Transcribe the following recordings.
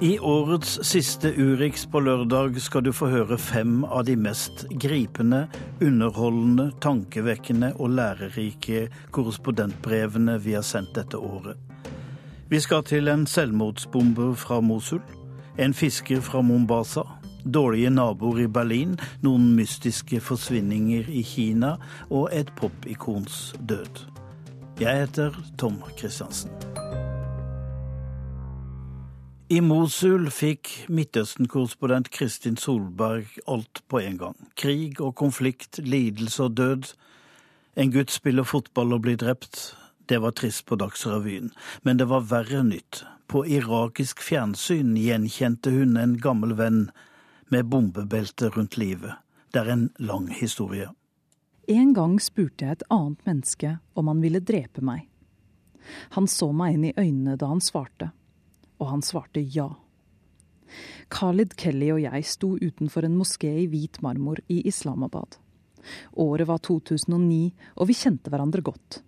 I årets siste Urix på lørdag skal du få høre fem av de mest gripende, underholdende, tankevekkende og lærerike korrespondentbrevene vi har sendt dette året. Vi skal til en selvmordsbomber fra Mosul, en fisker fra Mombasa, dårlige naboer i Berlin, noen mystiske forsvinninger i Kina og et popikons død. Jeg heter Tom Christiansen. I Mosul fikk Midtøsten-korrespondent Kristin Solberg alt på en gang. Krig og konflikt, lidelse og død. En gutt spiller fotball og blir drept. Det var trist på Dagsrevyen. Men det var verre nytt. På irakisk fjernsyn gjenkjente hun en gammel venn med bombebelte rundt livet. Det er en lang historie. En gang spurte jeg et annet menneske om han ville drepe meg. Han så meg inn i øynene da han svarte og han svarte ja. Khalid Kelly og jeg sto utenfor en moské i hvit marmor i Islamabad. Året var 2009, og vi kjente hverandre godt.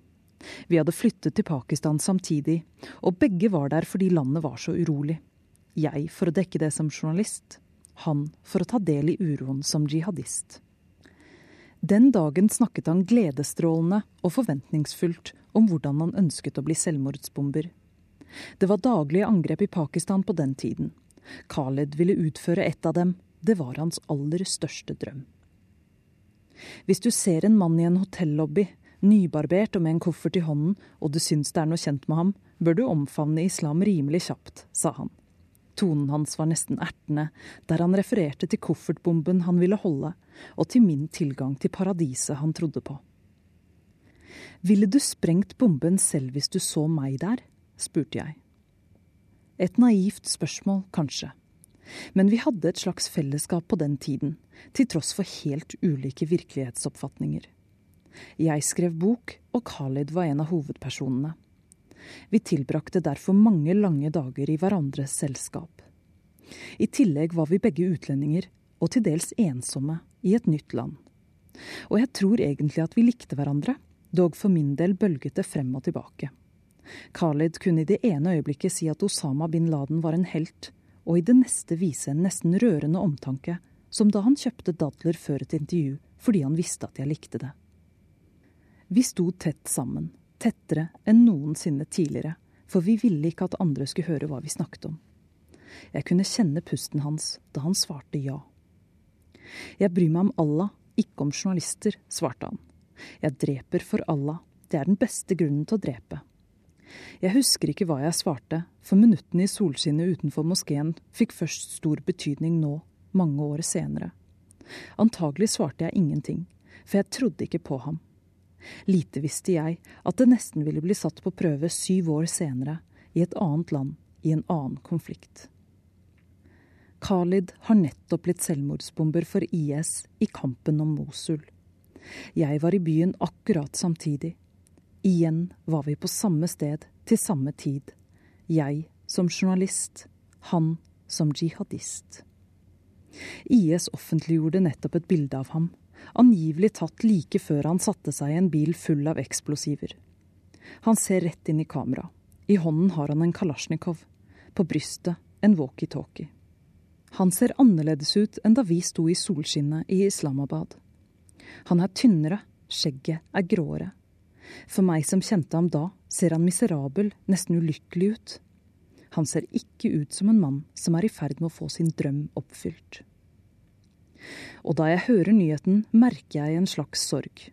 Vi hadde flyttet til Pakistan samtidig, og begge var der fordi landet var så urolig. Jeg for å dekke det som journalist, han for å ta del i uroen som jihadist. Den dagen snakket han gledesstrålende og forventningsfullt om hvordan han ønsket å bli selvmordsbomber. Det var daglige angrep i Pakistan på den tiden. Khaled ville utføre ett av dem. Det var hans aller største drøm. Hvis du ser en mann i en hotellobby, nybarbert og med en koffert i hånden, og du syns det er noe kjent med ham, bør du omfavne islam rimelig kjapt, sa han. Tonen hans var nesten ertende, der han refererte til koffertbomben han ville holde, og til min tilgang til paradiset han trodde på. Ville du sprengt bomben selv hvis du så meg der? Spurte jeg. Et naivt spørsmål, kanskje. Men vi hadde et slags fellesskap på den tiden, til tross for helt ulike virkelighetsoppfatninger. Jeg skrev bok, og Khalid var en av hovedpersonene. Vi tilbrakte derfor mange lange dager i hverandres selskap. I tillegg var vi begge utlendinger, og til dels ensomme, i et nytt land. Og jeg tror egentlig at vi likte hverandre, dog for min del bølget det frem og tilbake. Khalid kunne i det ene øyeblikket si at Osama bin Laden var en helt, og i det neste vise en nesten rørende omtanke, som da han kjøpte dadler før et intervju fordi han visste at jeg likte det. Vi sto tett sammen, tettere enn noensinne tidligere, for vi ville ikke at andre skulle høre hva vi snakket om. Jeg kunne kjenne pusten hans da han svarte ja. Jeg bryr meg om Allah, ikke om journalister, svarte han. Jeg dreper for Allah, det er den beste grunnen til å drepe. Jeg husker ikke hva jeg svarte, for minuttene i solskinnet utenfor moskeen fikk først stor betydning nå, mange år senere. Antagelig svarte jeg ingenting, for jeg trodde ikke på ham. Lite visste jeg at det nesten ville bli satt på prøve syv år senere, i et annet land, i en annen konflikt. Khalid har nettopp blitt selvmordsbomber for IS i kampen om Mosul. Jeg var i byen akkurat samtidig. Igjen var vi på samme sted til samme tid. Jeg som journalist, han som jihadist. IS offentliggjorde nettopp et bilde av ham, angivelig tatt like før han satte seg i en bil full av eksplosiver. Han ser rett inn i kamera. I hånden har han en kalasjnikov. På brystet en walkietalkie. Han ser annerledes ut enn da vi sto i solskinnet i Islamabad. Han er tynnere, skjegget er gråere. For meg som kjente ham da, ser han miserabel, nesten ulykkelig ut. Han ser ikke ut som en mann som er i ferd med å få sin drøm oppfylt. Og da jeg hører nyheten, merker jeg en slags sorg.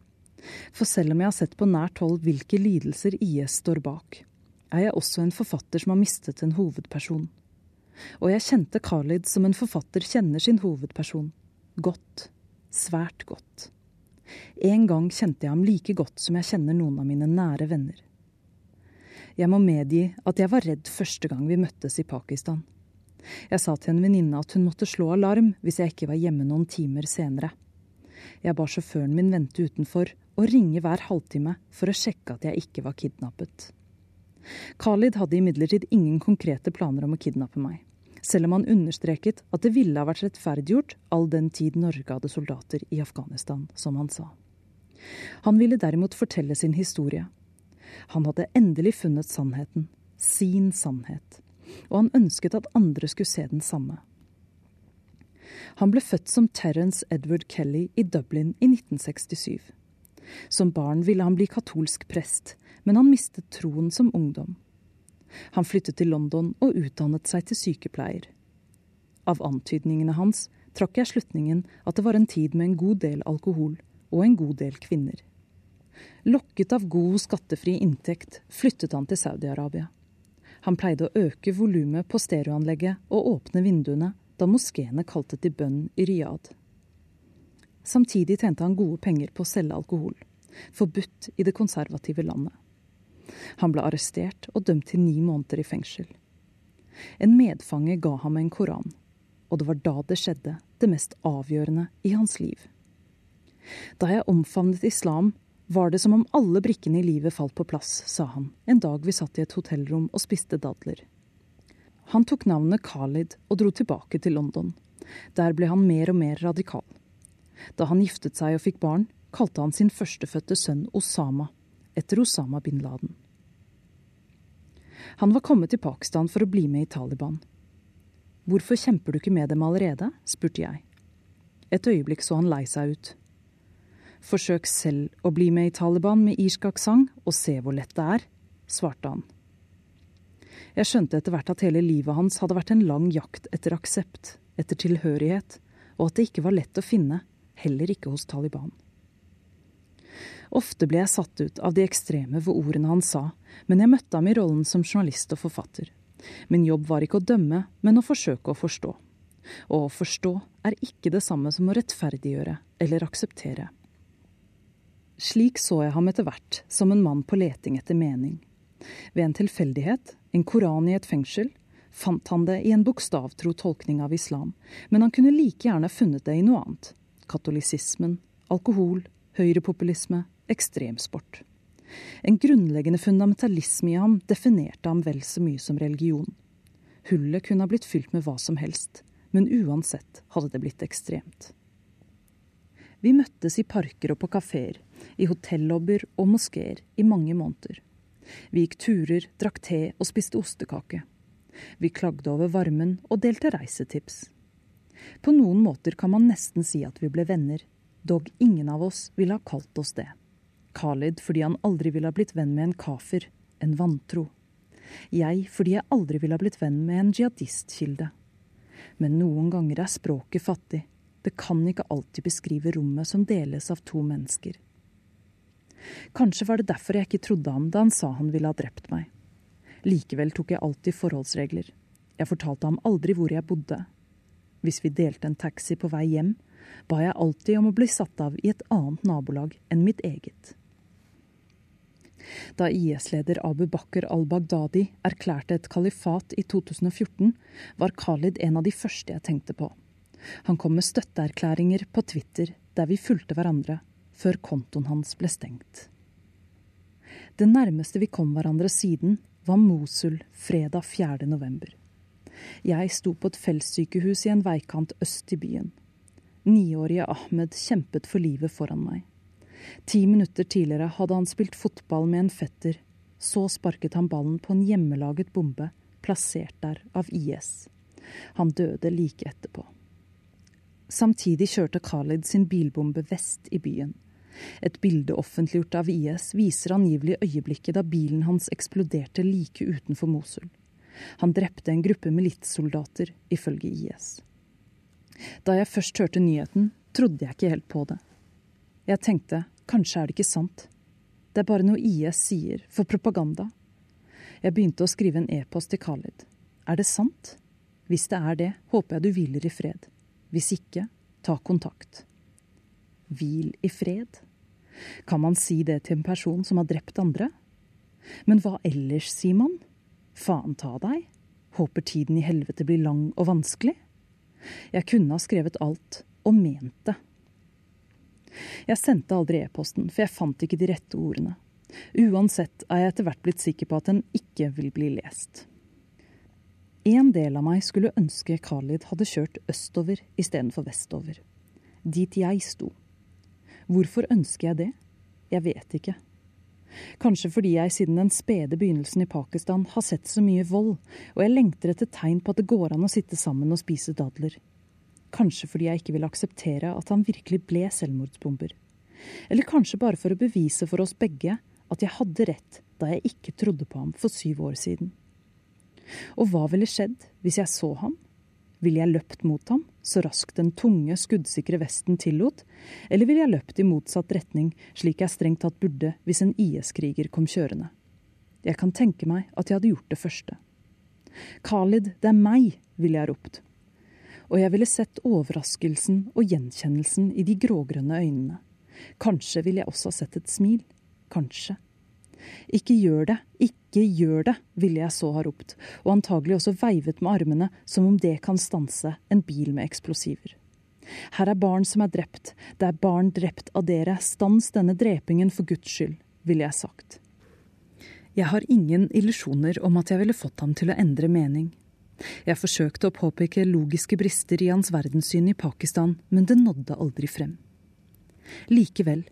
For selv om jeg har sett på nært hold hvilke lidelser IS står bak, er jeg også en forfatter som har mistet en hovedperson. Og jeg kjente Khalid som en forfatter kjenner sin hovedperson. Godt. Svært godt. En gang kjente jeg ham like godt som jeg kjenner noen av mine nære venner. Jeg må medgi at jeg var redd første gang vi møttes i Pakistan. Jeg sa til en venninne at hun måtte slå alarm hvis jeg ikke var hjemme noen timer senere. Jeg ba sjåføren min vente utenfor og ringe hver halvtime for å sjekke at jeg ikke var kidnappet. Khalid hadde imidlertid ingen konkrete planer om å kidnappe meg selv om han understreket at det ville ha vært rettferdiggjort all den tid Norge hadde soldater i Afghanistan, som han sa. Han ville derimot fortelle sin historie. Han hadde endelig funnet sannheten. Sin sannhet. og han ønsket at andre skulle se den samme. Han ble født som Terence Edward Kelly i Dublin i 1967. Som barn ville han bli katolsk prest, men han mistet troen som ungdom. Han flyttet til London og utdannet seg til sykepleier. Av antydningene hans trakk jeg slutningen at det var en tid med en god del alkohol og en god del kvinner. Lokket av god skattefri inntekt flyttet han til Saudi-Arabia. Han pleide å øke volumet på stereoanlegget og åpne vinduene da moskeene kalte til bønn i Riyadh. Samtidig tjente han gode penger på å selge alkohol, forbudt i det konservative landet. Han ble arrestert og dømt til ni måneder i fengsel. En medfange ga ham en koran, og det var da det skjedde, det mest avgjørende i hans liv. Da jeg omfavnet islam, var det som om alle brikkene i livet falt på plass, sa han en dag vi satt i et hotellrom og spiste dadler. Han tok navnet Khalid og dro tilbake til London. Der ble han mer og mer radikal. Da han giftet seg og fikk barn, kalte han sin førstefødte sønn Osama, etter Osama bin Laden. Han var kommet til Pakistan for å bli med i Taliban. Hvorfor kjemper du ikke med dem allerede? spurte jeg. Et øyeblikk så han lei seg ut. Forsøk selv å bli med i Taliban med irsk aksent, og se hvor lett det er, svarte han. Jeg skjønte etter hvert at hele livet hans hadde vært en lang jakt etter aksept, etter tilhørighet, og at det ikke var lett å finne, heller ikke hos Taliban. Ofte ble jeg satt ut av de ekstreme ved ordene han sa, men jeg møtte ham i rollen som journalist og forfatter. Min jobb var ikke å dømme, men å forsøke å forstå. Og å forstå er ikke det samme som å rettferdiggjøre eller akseptere. Slik så jeg ham etter hvert, som en mann på leting etter mening. Ved en tilfeldighet, en koran i et fengsel, fant han det i en bokstavtro tolkning av islam, men han kunne like gjerne funnet det i noe annet. Katolisismen, alkohol, høyrepopulisme, ekstremsport. En grunnleggende fundamentalisme i ham definerte ham vel så mye som religion. Hullet kunne ha blitt fylt med hva som helst, men uansett hadde det blitt ekstremt. Vi møttes i parker og på kafeer, i hotellobbyer og moskeer i mange måneder. Vi gikk turer, drakk te og spiste ostekake. Vi klagde over varmen og delte reisetips. På noen måter kan man nesten si at vi ble venner, dog ingen av oss ville ha kalt oss det. Khalid fordi han aldri ville ha blitt venn med en kafir, en vantro. Jeg fordi jeg aldri ville ha blitt venn med en jihadistkilde. Men noen ganger er språket fattig. Det kan ikke alltid beskrive rommet som deles av to mennesker. Kanskje var det derfor jeg ikke trodde ham da han sa han ville ha drept meg. Likevel tok jeg alltid forholdsregler. Jeg fortalte ham aldri hvor jeg bodde. Hvis vi delte en taxi på vei hjem, ba jeg alltid om å bli satt av i et annet nabolag enn mitt eget. Da IS-leder Abu Bakr al-Baghdadi erklærte et kalifat i 2014, var Khalid en av de første jeg tenkte på. Han kom med støtteerklæringer på Twitter der vi fulgte hverandre, før kontoen hans ble stengt. Det nærmeste vi kom hverandre siden, var Mosul fredag 4. november. Jeg sto på et feltsykehus i en veikant øst i byen. Niårige Ahmed kjempet for livet foran meg. Ti minutter tidligere hadde han spilt fotball med en fetter. Så sparket han ballen på en hjemmelaget bombe plassert der av IS. Han døde like etterpå. Samtidig kjørte Khalid sin bilbombe vest i byen. Et bilde offentliggjort av IS viser angivelig øyeblikket da bilen hans eksploderte like utenfor Mosul. Han drepte en gruppe militssoldater, ifølge IS. Da jeg først hørte nyheten, trodde jeg ikke helt på det. Jeg tenkte kanskje er det ikke sant. Det er bare noe IS sier, for propaganda. Jeg begynte å skrive en e-post til Khalid. Er det sant? Hvis det er det, håper jeg du hviler i fred. Hvis ikke, ta kontakt. Hvil i fred? Kan man si det til en person som har drept andre? Men hva ellers, sier man? Faen ta deg? Håper tiden i helvete blir lang og vanskelig? Jeg kunne ha skrevet alt, og ment det. Jeg sendte aldri e-posten, for jeg fant ikke de rette ordene. Uansett er jeg etter hvert blitt sikker på at den ikke vil bli lest. En del av meg skulle ønske Khalid hadde kjørt østover istedenfor vestover. Dit jeg sto. Hvorfor ønsker jeg det? Jeg vet ikke. Kanskje fordi jeg siden den spede begynnelsen i Pakistan har sett så mye vold, og jeg lengter etter tegn på at det går an å sitte sammen og spise dadler. Kanskje fordi jeg ikke ville akseptere at han virkelig ble selvmordsbomber. Eller kanskje bare for å bevise for oss begge at jeg hadde rett da jeg ikke trodde på ham for syv år siden. Og hva ville skjedd hvis jeg så ham? Ville jeg løpt mot ham, så raskt den tunge, skuddsikre vesten tillot, eller ville jeg løpt i motsatt retning, slik jeg strengt tatt burde hvis en IS-kriger kom kjørende? Jeg kan tenke meg at jeg hadde gjort det første. Khalid, det er meg, ville jeg ropt. Og jeg ville sett overraskelsen og gjenkjennelsen i de grågrønne øynene. Kanskje ville jeg også sett et smil. Kanskje. Ikke gjør det, ikke gjør det, ville jeg så ha ropt, og antagelig også veivet med armene som om det kan stanse en bil med eksplosiver. Her er barn som er drept, det er barn drept av dere, stans denne drepingen for Guds skyld, ville jeg sagt. Jeg har ingen illusjoner om at jeg ville fått ham til å endre mening. Jeg forsøkte å påpeke logiske brister i hans verdenssyn i Pakistan, men det nådde aldri frem. Likevel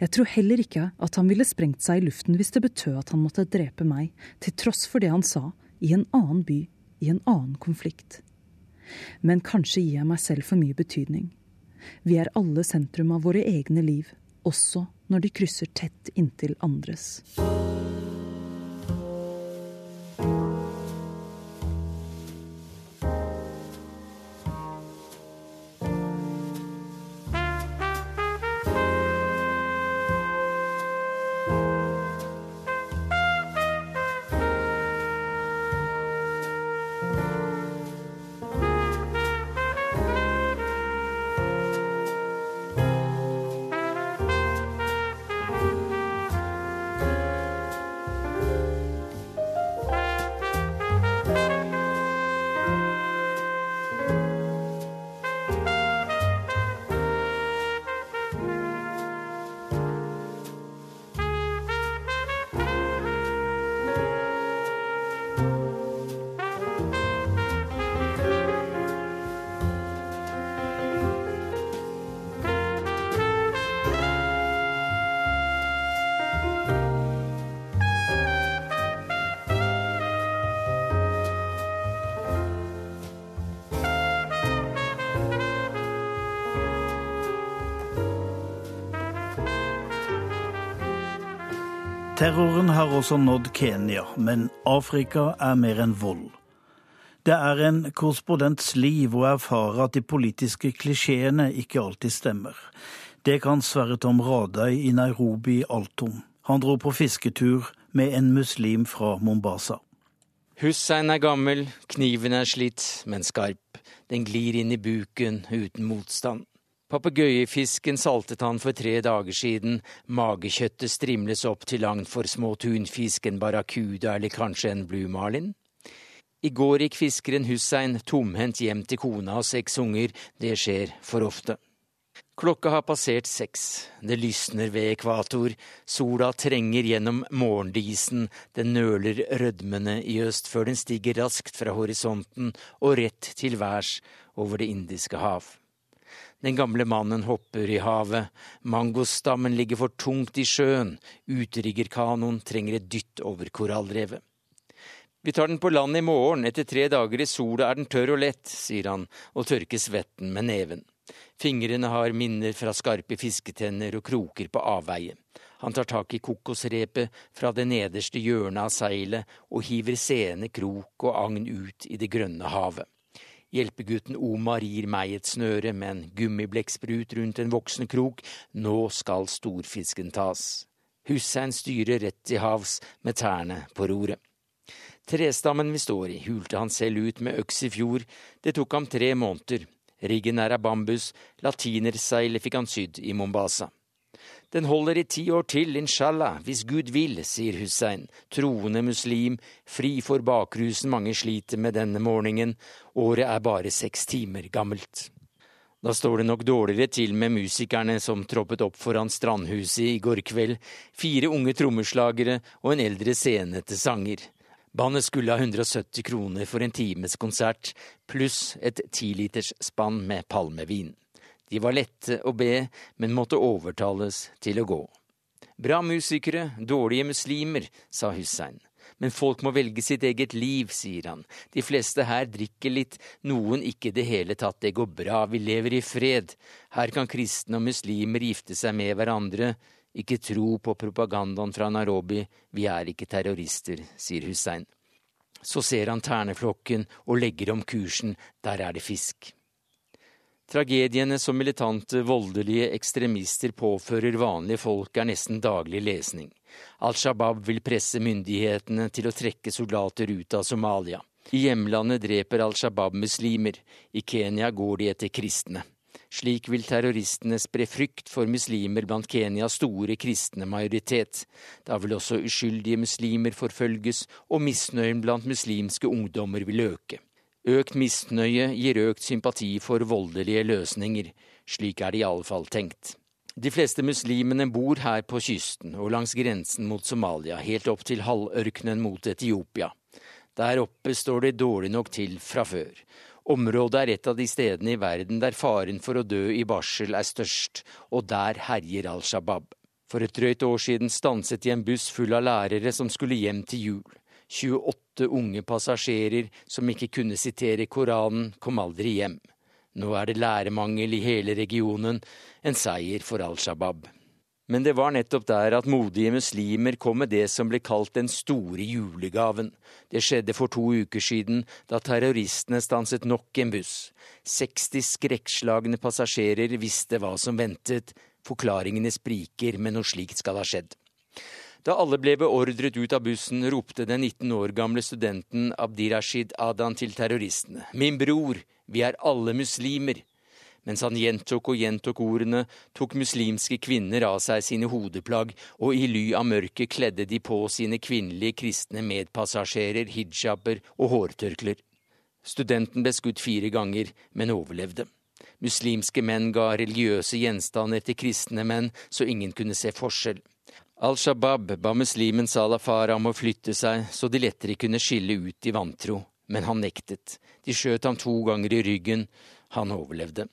jeg tror heller ikke at han ville sprengt seg i luften hvis det betød at han måtte drepe meg, til tross for det han sa, i en annen by, i en annen konflikt. Men kanskje gir jeg meg selv for mye betydning. Vi er alle sentrum av våre egne liv, også når de krysser tett inntil andres. Terroren har også nådd Kenya, men Afrika er mer enn vold. Det er en korrespondents liv å erfare at de politiske klisjeene ikke alltid stemmer. Det kan Sverre Tom Radøy i Nairobi alt om. Han dro på fisketur med en muslim fra Mombasa. Hussein er gammel, kniven er slitt, men skarp. Den glir inn i buken uten motstand. Papegøyefisken saltet han for tre dager siden, magekjøttet strimles opp til langt for små tunfisk, en barracuda eller kanskje en blue marlin. I går gikk fiskeren Hussein tomhendt hjem til kona og seks unger, det skjer for ofte. Klokka har passert seks, det lysner ved ekvator, sola trenger gjennom morgendisen, den nøler rødmende i øst før den stiger raskt fra horisonten og rett til værs over Det indiske hav. Den gamle mannen hopper i havet, mangostammen ligger for tungt i sjøen, uteriggerkanoen trenger et dytt over korallrevet. Vi tar den på land i morgen, etter tre dager i sola er den tørr og lett, sier han og tørker svetten med neven. Fingrene har minner fra skarpe fisketenner og kroker på avveie. Han tar tak i kokosrepet fra det nederste hjørnet av seilet og hiver seende krok og agn ut i det grønne havet. Hjelpegutten Omar gir meg et snøre med en gummiblekksprut rundt en voksen krok. Nå skal storfisken tas. Hussein styrer rett til havs med tærne på roret. Trestammen vi står i, hulte han selv ut med øks i fjor. Det tok ham tre måneder. Riggen er av bambus, latinerseilet fikk han sydd i Mombasa. Den holder i ti år til, inshallah, hvis Gud vil, sier Hussein, troende muslim, fri for bakrusen mange sliter med denne morgenen, året er bare seks timer gammelt. Da står det nok dårligere til med musikerne som troppet opp foran Strandhuset i går kveld, fire unge trommeslagere og en eldre scenete sanger. Bandet skulle ha 170 kroner for en times konsert, pluss et tiliters spann med palmevin. De var lette å be, men måtte overtales til å gå. Bra musikere, dårlige muslimer, sa Hussein. Men folk må velge sitt eget liv, sier han. De fleste her drikker litt, noen ikke i det hele tatt. Det går bra, vi lever i fred. Her kan kristne og muslimer gifte seg med hverandre. Ikke tro på propagandaen fra Nairobi, vi er ikke terrorister, sier Hussein. Så ser han terneflokken og legger om kursen, der er det fisk. Tragediene som militante, voldelige ekstremister påfører vanlige folk, er nesten daglig lesning. Al Shabaab vil presse myndighetene til å trekke soldater ut av Somalia. I hjemlandet dreper Al Shabaab muslimer, i Kenya går de etter kristne. Slik vil terroristene spre frykt for muslimer blant Kenyas store kristne majoritet. Da vil også uskyldige muslimer forfølges, og misnøyen blant muslimske ungdommer vil øke. Økt misnøye gir økt sympati for voldelige løsninger. Slik er det iallfall tenkt. De fleste muslimene bor her på kysten og langs grensen mot Somalia, helt opp til halvørkenen mot Etiopia. Der oppe står det dårlig nok til fra før. Området er et av de stedene i verden der faren for å dø i barsel er størst, og der herjer Al Shabaab. For et drøyt år siden stanset de en buss full av lærere som skulle hjem til jul. 28 unge passasjerer som ikke kunne sitere Koranen, kom aldri hjem. Nå er det læremangel i hele regionen, en seier for Al Shabaab. Men det var nettopp der at modige muslimer kom med det som ble kalt den store julegaven. Det skjedde for to uker siden, da terroristene stanset nok en buss. 60 skrekkslagne passasjerer visste hva som ventet. Forklaringene spriker, men noe slikt skal ha skjedd. Da alle ble beordret ut av bussen, ropte den 19 år gamle studenten Abdirashid Adan til terroristene. Min bror, vi er alle muslimer. Mens han gjentok og gjentok ordene, tok muslimske kvinner av seg sine hodeplagg, og i ly av mørket kledde de på sine kvinnelige kristne medpassasjerer hijaber og hårtørklær. Studenten ble skutt fire ganger, men overlevde. Muslimske menn ga religiøse gjenstander til kristne menn, så ingen kunne se forskjell. Al Shabaab ba muslimen Salah Farah om å flytte seg så de lettere kunne skille ut i vantro, men han nektet. De skjøt ham to ganger i ryggen. Han overlevde.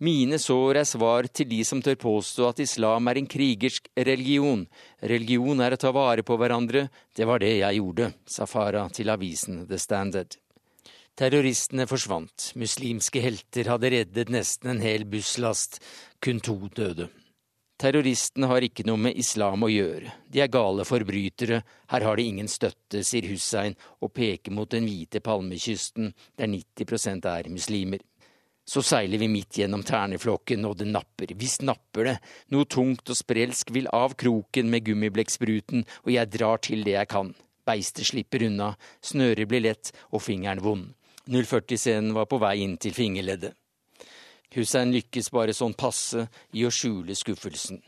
Mine sår er svar til de som tør påstå at islam er en krigersk religion. Religion er å ta vare på hverandre. Det var det jeg gjorde, sa Farah til avisen The Standard. Terroristene forsvant. Muslimske helter hadde reddet nesten en hel busslast. Kun to døde. Terroristene har ikke noe med islam å gjøre, de er gale forbrytere, her har de ingen støtte, sier Hussein og peker mot den hvite palmekysten der 90% er muslimer. Så seiler vi midt gjennom terneflokken, og det napper, visst napper det, noe tungt og sprelsk vil av kroken med gummiblekkspruten, og jeg drar til det jeg kan. Beistet slipper unna, snøret blir lett og fingeren vond. 040-scenen var på vei inn til fingerleddet. Hussein lykkes bare sånn passe i å skjule skuffelsen.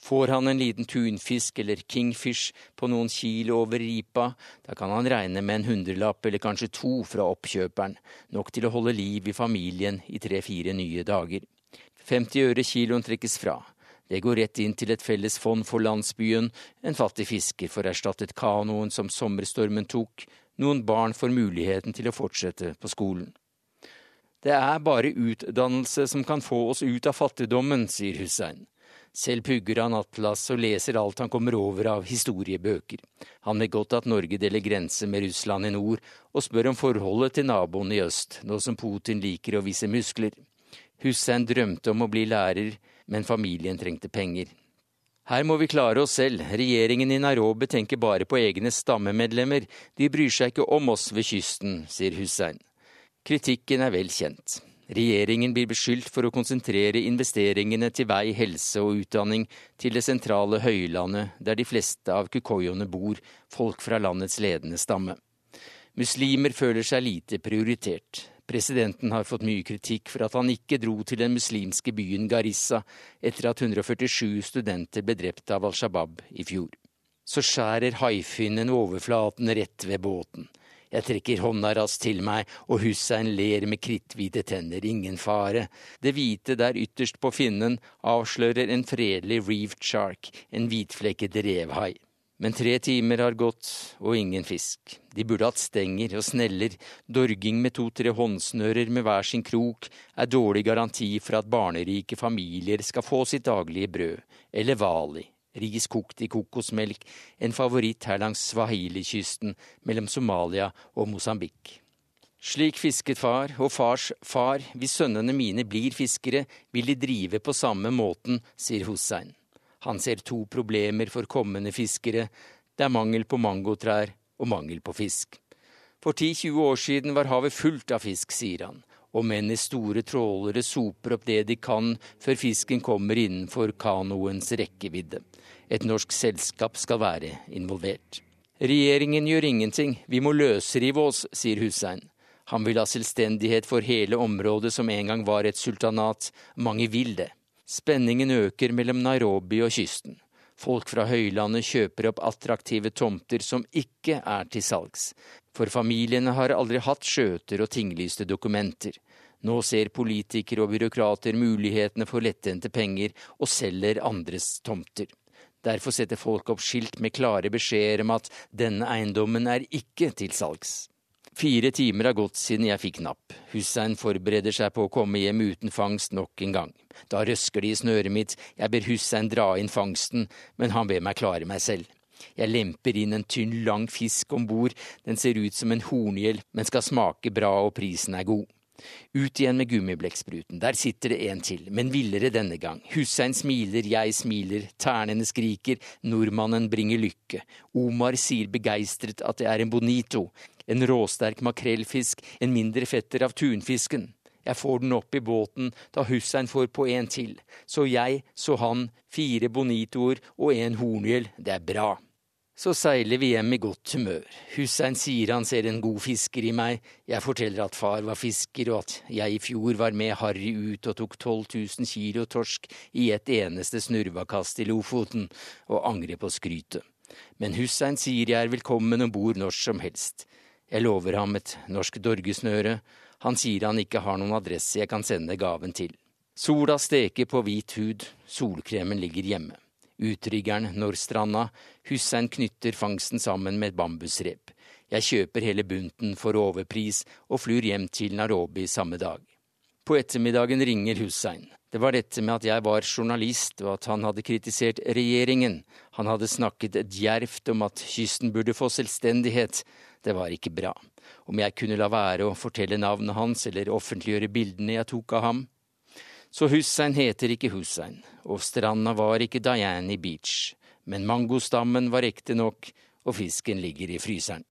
Får han en liten tunfisk eller kingfish på noen kilo over ripa, da kan han regne med en hundrelapp eller kanskje to fra oppkjøperen, nok til å holde liv i familien i tre–fire nye dager. 50 øre kiloen trekkes fra. Det går rett inn til et felles fond for landsbyen, en fattig fisker får erstattet kanoen som sommerstormen tok, noen barn får muligheten til å fortsette på skolen. Det er bare utdannelse som kan få oss ut av fattigdommen, sier Hussein. Selv pugger han atlas og leser alt han kommer over av historiebøker. Han vet godt at Norge deler grense med Russland i nord, og spør om forholdet til naboen i øst, nå som Putin liker å vise muskler. Hussein drømte om å bli lærer, men familien trengte penger. Her må vi klare oss selv, regjeringen i Nairobi tenker bare på egne stammemedlemmer, de bryr seg ikke om oss ved kysten, sier Hussein. Kritikken er vel kjent. Regjeringen blir beskyldt for å konsentrere investeringene til vei, helse og utdanning til det sentrale høylandet der de fleste av kukoyoene bor, folk fra landets ledende stamme. Muslimer føler seg lite prioritert. Presidenten har fått mye kritikk for at han ikke dro til den muslimske byen Garissa etter at 147 studenter ble drept av Al Shabaab i fjor. Så skjærer haifinnen overflaten rett ved båten. Jeg trekker hånda raskt til meg, og Hussein ler med kritthvite tenner, ingen fare. Det hvite der ytterst på finnen avslører en fredelig reeved shark, en hvitflekket revhai. Men tre timer har gått, og ingen fisk. De burde hatt stenger og sneller. Dorging med to–tre håndsnører med hver sin krok er dårlig garanti for at barnerike familier skal få sitt daglige brød, eller hvali, ris kokt i kokosmelk, en favoritt her langs Swahili-kysten mellom Somalia og Mosambik. Slik fisket far og fars far, hvis sønnene mine blir fiskere, vil de drive på samme måten, sier Hussein. Han ser to problemer for kommende fiskere, det er mangel på mangotrær og mangel på fisk. For 10-20 år siden var havet fullt av fisk, sier han, og menn i store trålere soper opp det de kan før fisken kommer innenfor kanoens rekkevidde. Et norsk selskap skal være involvert. Regjeringen gjør ingenting, vi må løsrive oss, sier Hussein. Han vil ha selvstendighet for hele området som en gang var et sultanat. Mange vil det. Spenningen øker mellom Nairobi og kysten. Folk fra høylandet kjøper opp attraktive tomter som ikke er til salgs. For familiene har aldri hatt skjøter og tinglyste dokumenter. Nå ser politikere og byråkrater mulighetene for lettjente penger og selger andres tomter. Derfor setter folk opp skilt med klare beskjeder om at denne eiendommen er ikke til salgs. Fire timer har gått siden jeg fikk napp. Hussein forbereder seg på å komme hjem uten fangst nok en gang. Da røsker de i snøret mitt, jeg ber Hussein dra inn fangsten, men han ber meg klare meg selv. Jeg lemper inn en tynn, lang fisk om bord, den ser ut som en horngjell, men skal smake bra og prisen er god. Ut igjen med gummiblekkspruten, der sitter det en til, men villere denne gang. Hussein smiler, jeg smiler, ternene skriker, nordmannen bringer lykke. Omar sier begeistret at det er en bonito, en råsterk makrellfisk, en mindre fetter av tunfisken. Jeg får den opp i båten da Hussein får på en til. Så jeg, så han, fire bonitoer og en horngjell, det er bra. Så seiler vi hjem i godt humør. Hussein sier han ser en god fisker i meg, jeg forteller at far var fisker og at jeg i fjor var med Harry ut og tok 12 000 kilo torsk i et eneste snurvakast i Lofoten, og angrer på skrytet. Men Hussein sier jeg er velkommen om bord når som helst. Jeg lover ham et norsk dorgesnøre. Han sier han ikke har noen adresse jeg kan sende gaven til. Sola steker på hvit hud, solkremen ligger hjemme. Utriggeren Norstranda. Hussein knytter fangsten sammen med et bambusrep. Jeg kjøper hele bunten for overpris og flyr hjem til Narobi samme dag. På ettermiddagen ringer Hussein. Det var dette med at jeg var journalist, og at han hadde kritisert regjeringen. Han hadde snakket djervt om at kysten burde få selvstendighet. Det var ikke bra. Om jeg kunne la være å fortelle navnet hans eller offentliggjøre bildene jeg tok av ham. Så Hussein heter ikke Hussein, og stranda var ikke Diani Beach, men mangostammen var ekte nok, og fisken ligger i fryseren.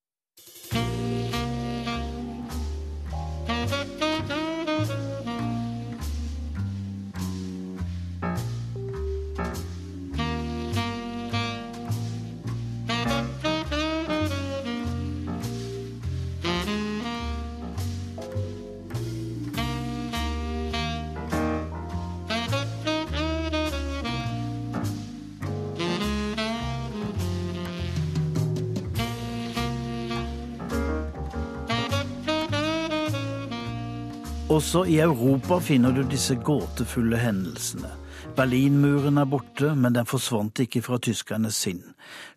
Også i Europa finner du disse gåtefulle hendelsene. Berlinmuren er borte, men den forsvant ikke fra tyskernes sinn.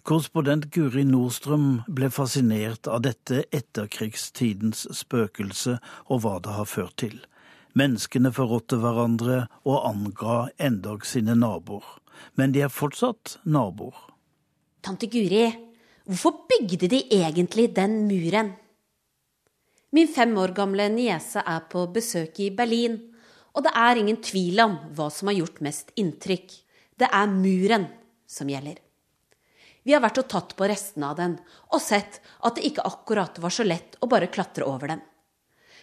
Korrespondent Guri Nordstrøm ble fascinert av dette etterkrigstidens spøkelse og hva det har ført til. Menneskene forrådte hverandre og anga endog sine naboer. Men de er fortsatt naboer. Tante Guri, hvorfor bygde de egentlig den muren? Min fem år gamle niese er på besøk i Berlin, og det er ingen tvil om hva som har gjort mest inntrykk. Det er muren som gjelder. Vi har vært og tatt på restene av den, og sett at det ikke akkurat var så lett å bare klatre over den.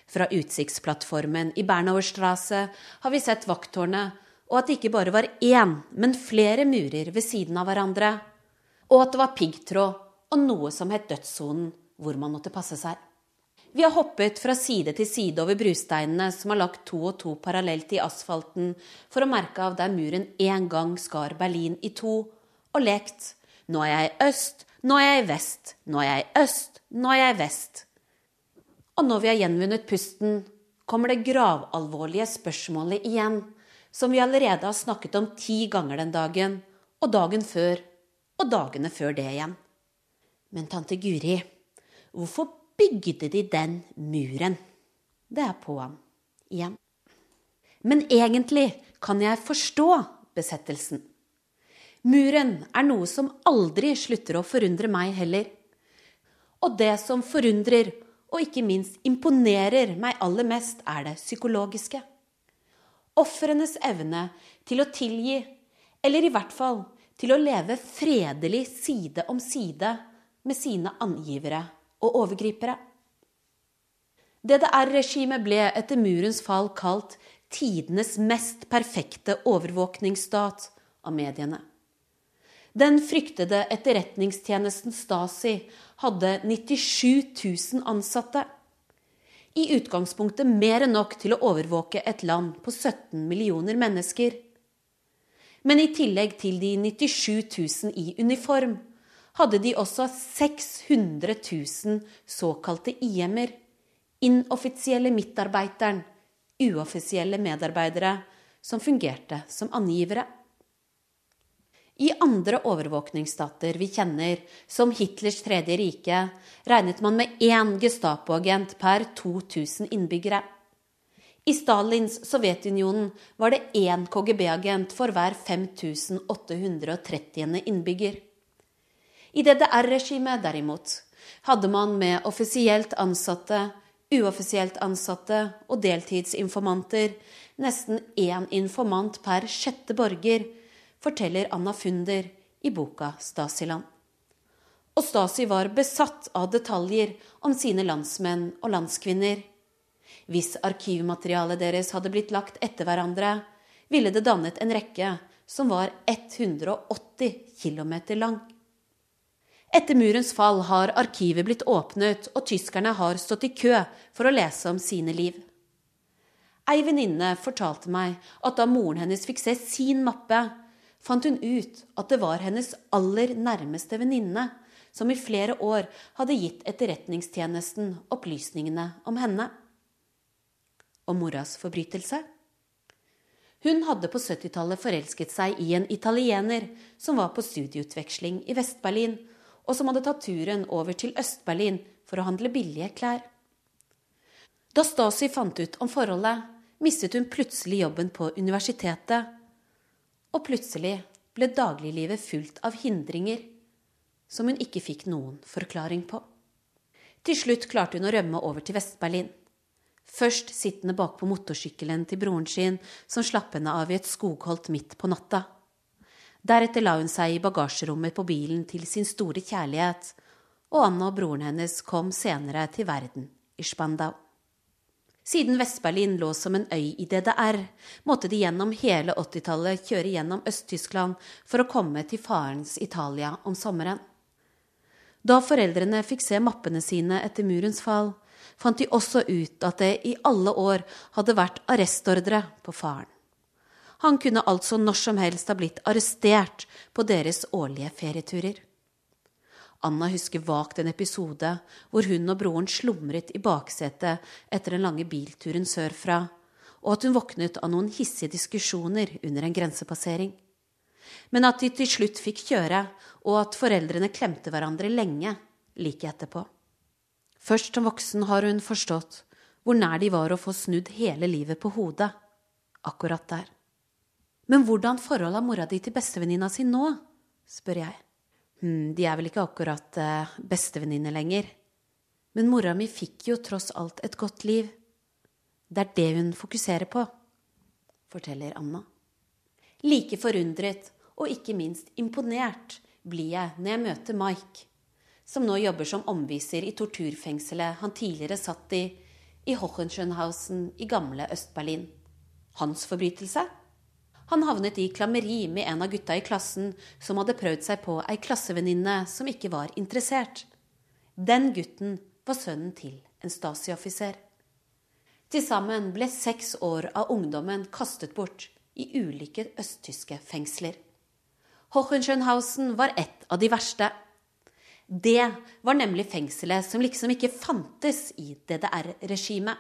Fra utsiktsplattformen i Bernauerstrasse har vi sett vakttårnet, og at det ikke bare var én, men flere murer ved siden av hverandre, og at det var piggtråd og noe som het dødssonen, hvor man måtte passe seg. Vi har hoppet fra side til side over brusteinene som har lagt to og to parallelt i asfalten for å merke av der muren en gang skar Berlin i to, og lekt nå er jeg i øst, nå er jeg i vest, nå er jeg i øst, nå er jeg i vest. Og når vi har gjenvunnet pusten, kommer det gravalvorlige spørsmålet igjen, som vi allerede har snakket om ti ganger den dagen, og dagen før, og dagene før det igjen. Men tante Guri, hvorfor bygde de den muren. Det er på ham igjen. Men egentlig kan jeg forstå besettelsen. Muren er noe som aldri slutter å forundre meg heller. Og det som forundrer, og ikke minst imponerer meg aller mest, er det psykologiske. Ofrenes evne til å tilgi, eller i hvert fall til å leve fredelig side om side med sine angivere og overgripere. DDR-regimet ble etter murens fall kalt tidenes mest perfekte overvåkningsstat av mediene. Den fryktede etterretningstjenesten Stasi hadde 97 000 ansatte. I utgangspunktet mer enn nok til å overvåke et land på 17 millioner mennesker. Men i tillegg til de 97 000 i uniform, hadde de også 600 000 såkalte IM-er, inoffisielle midtarbeideren, uoffisielle medarbeidere, som fungerte som angivere. I andre overvåkningsstater vi kjenner, som Hitlers tredje rike, regnet man med én Gestapo-agent per 2000 innbyggere. I Stalins Sovjetunionen var det én KGB-agent for hver 5830. innbygger. I DDR-regimet, derimot, hadde man med offisielt ansatte, uoffisielt ansatte og deltidsinformanter nesten én informant per sjette borger, forteller Anna Funder i boka Stasiland. Og Stasi var besatt av detaljer om sine landsmenn og landskvinner. Hvis arkivmaterialet deres hadde blitt lagt etter hverandre, ville det dannet en rekke som var 180 km lang. Etter murens fall har arkivet blitt åpnet, og tyskerne har stått i kø for å lese om sine liv. Ei venninne fortalte meg at da moren hennes fikk se sin mappe, fant hun ut at det var hennes aller nærmeste venninne som i flere år hadde gitt Etterretningstjenesten opplysningene om henne. Og moras forbrytelse? Hun hadde på 70-tallet forelsket seg i en italiener som var på studieutveksling i Vest-Berlin, og som hadde tatt turen over til Øst-Berlin for å handle billige klær. Da Stasi fant ut om forholdet, mistet hun plutselig jobben på universitetet. Og plutselig ble dagliglivet fullt av hindringer som hun ikke fikk noen forklaring på. Til slutt klarte hun å rømme over til Vest-Berlin. Først sittende bakpå motorsykkelen til broren sin, som slapp henne av i et skogholt midt på natta. Deretter la hun seg i bagasjerommet på bilen til sin store kjærlighet, og Anna og broren hennes kom senere til verden i Spandau. Siden Vest-Berlin lå som en øy i DDR, måtte de gjennom hele 80-tallet kjøre gjennom Øst-Tyskland for å komme til farens Italia om sommeren. Da foreldrene fikk se mappene sine etter murens fall, fant de også ut at det i alle år hadde vært arrestordre på faren. Han kunne altså når som helst ha blitt arrestert på deres årlige ferieturer. Anna husker vagt en episode hvor hun og broren slumret i baksetet etter den lange bilturen sørfra, og at hun våknet av noen hissige diskusjoner under en grensepassering. Men at de til slutt fikk kjøre, og at foreldrene klemte hverandre lenge like etterpå. Først som voksen har hun forstått hvor nær de var å få snudd hele livet på hodet akkurat der. Men hvordan forhold har mora di til bestevenninna si nå? spør jeg. Hm, de er vel ikke akkurat eh, bestevenninner lenger. Men mora mi fikk jo tross alt et godt liv. Det er det hun fokuserer på, forteller Anna. Like forundret og ikke minst imponert blir jeg når jeg møter Mike, som nå jobber som omviser i torturfengselet han tidligere satt i, i Hohenschönhausen i gamle Øst-Berlin. Hans forbrytelse? Han havnet i klammeri med en av gutta i klassen som hadde prøvd seg på ei klassevenninne som ikke var interessert. Den gutten var sønnen til en Stasi-offiser. Til sammen ble seks år av ungdommen kastet bort i ulike østtyske fengsler. Hohenschönhausen var et av de verste. Det var nemlig fengselet som liksom ikke fantes i DDR-regimet.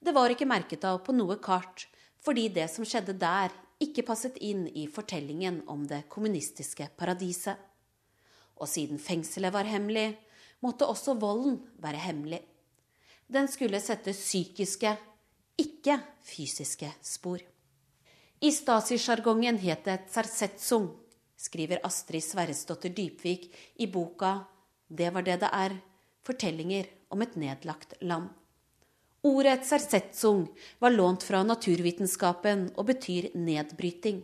Det var ikke merket av på noe kart, fordi det som skjedde der, ikke passet inn i fortellingen om det kommunistiske paradiset. Og siden fengselet var hemmelig, måtte også volden være hemmelig. Den skulle sette psykiske, ikke fysiske spor. I Stasi-sjargongen het det tsarsetsung, skriver Astrid Sverresdotter Dypvik i boka Det var det det er fortellinger om et nedlagt land. Ordet sersetsung var lånt fra naturvitenskapen og betyr nedbryting.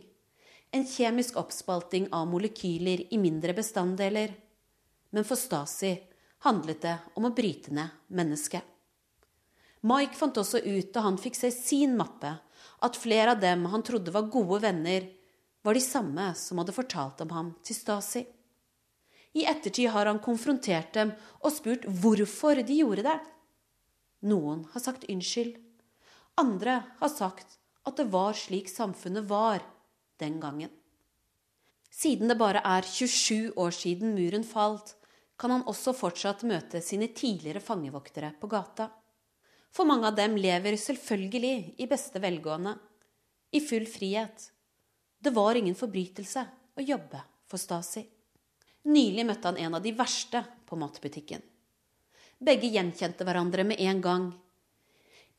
En kjemisk oppspalting av molekyler i mindre bestanddeler. Men for Stasi handlet det om å bryte ned mennesket. Mike fant også ut da han fikk se sin mappe, at flere av dem han trodde var gode venner, var de samme som hadde fortalt om ham til Stasi. I ettertid har han konfrontert dem og spurt hvorfor de gjorde det. Noen har sagt unnskyld. Andre har sagt at det var slik samfunnet var den gangen. Siden det bare er 27 år siden muren falt, kan han også fortsatt møte sine tidligere fangevoktere på gata. For mange av dem lever selvfølgelig i beste velgående, i full frihet. Det var ingen forbrytelse å jobbe for Stasi. Nylig møtte han en av de verste på matbutikken. Begge gjenkjente hverandre med en gang.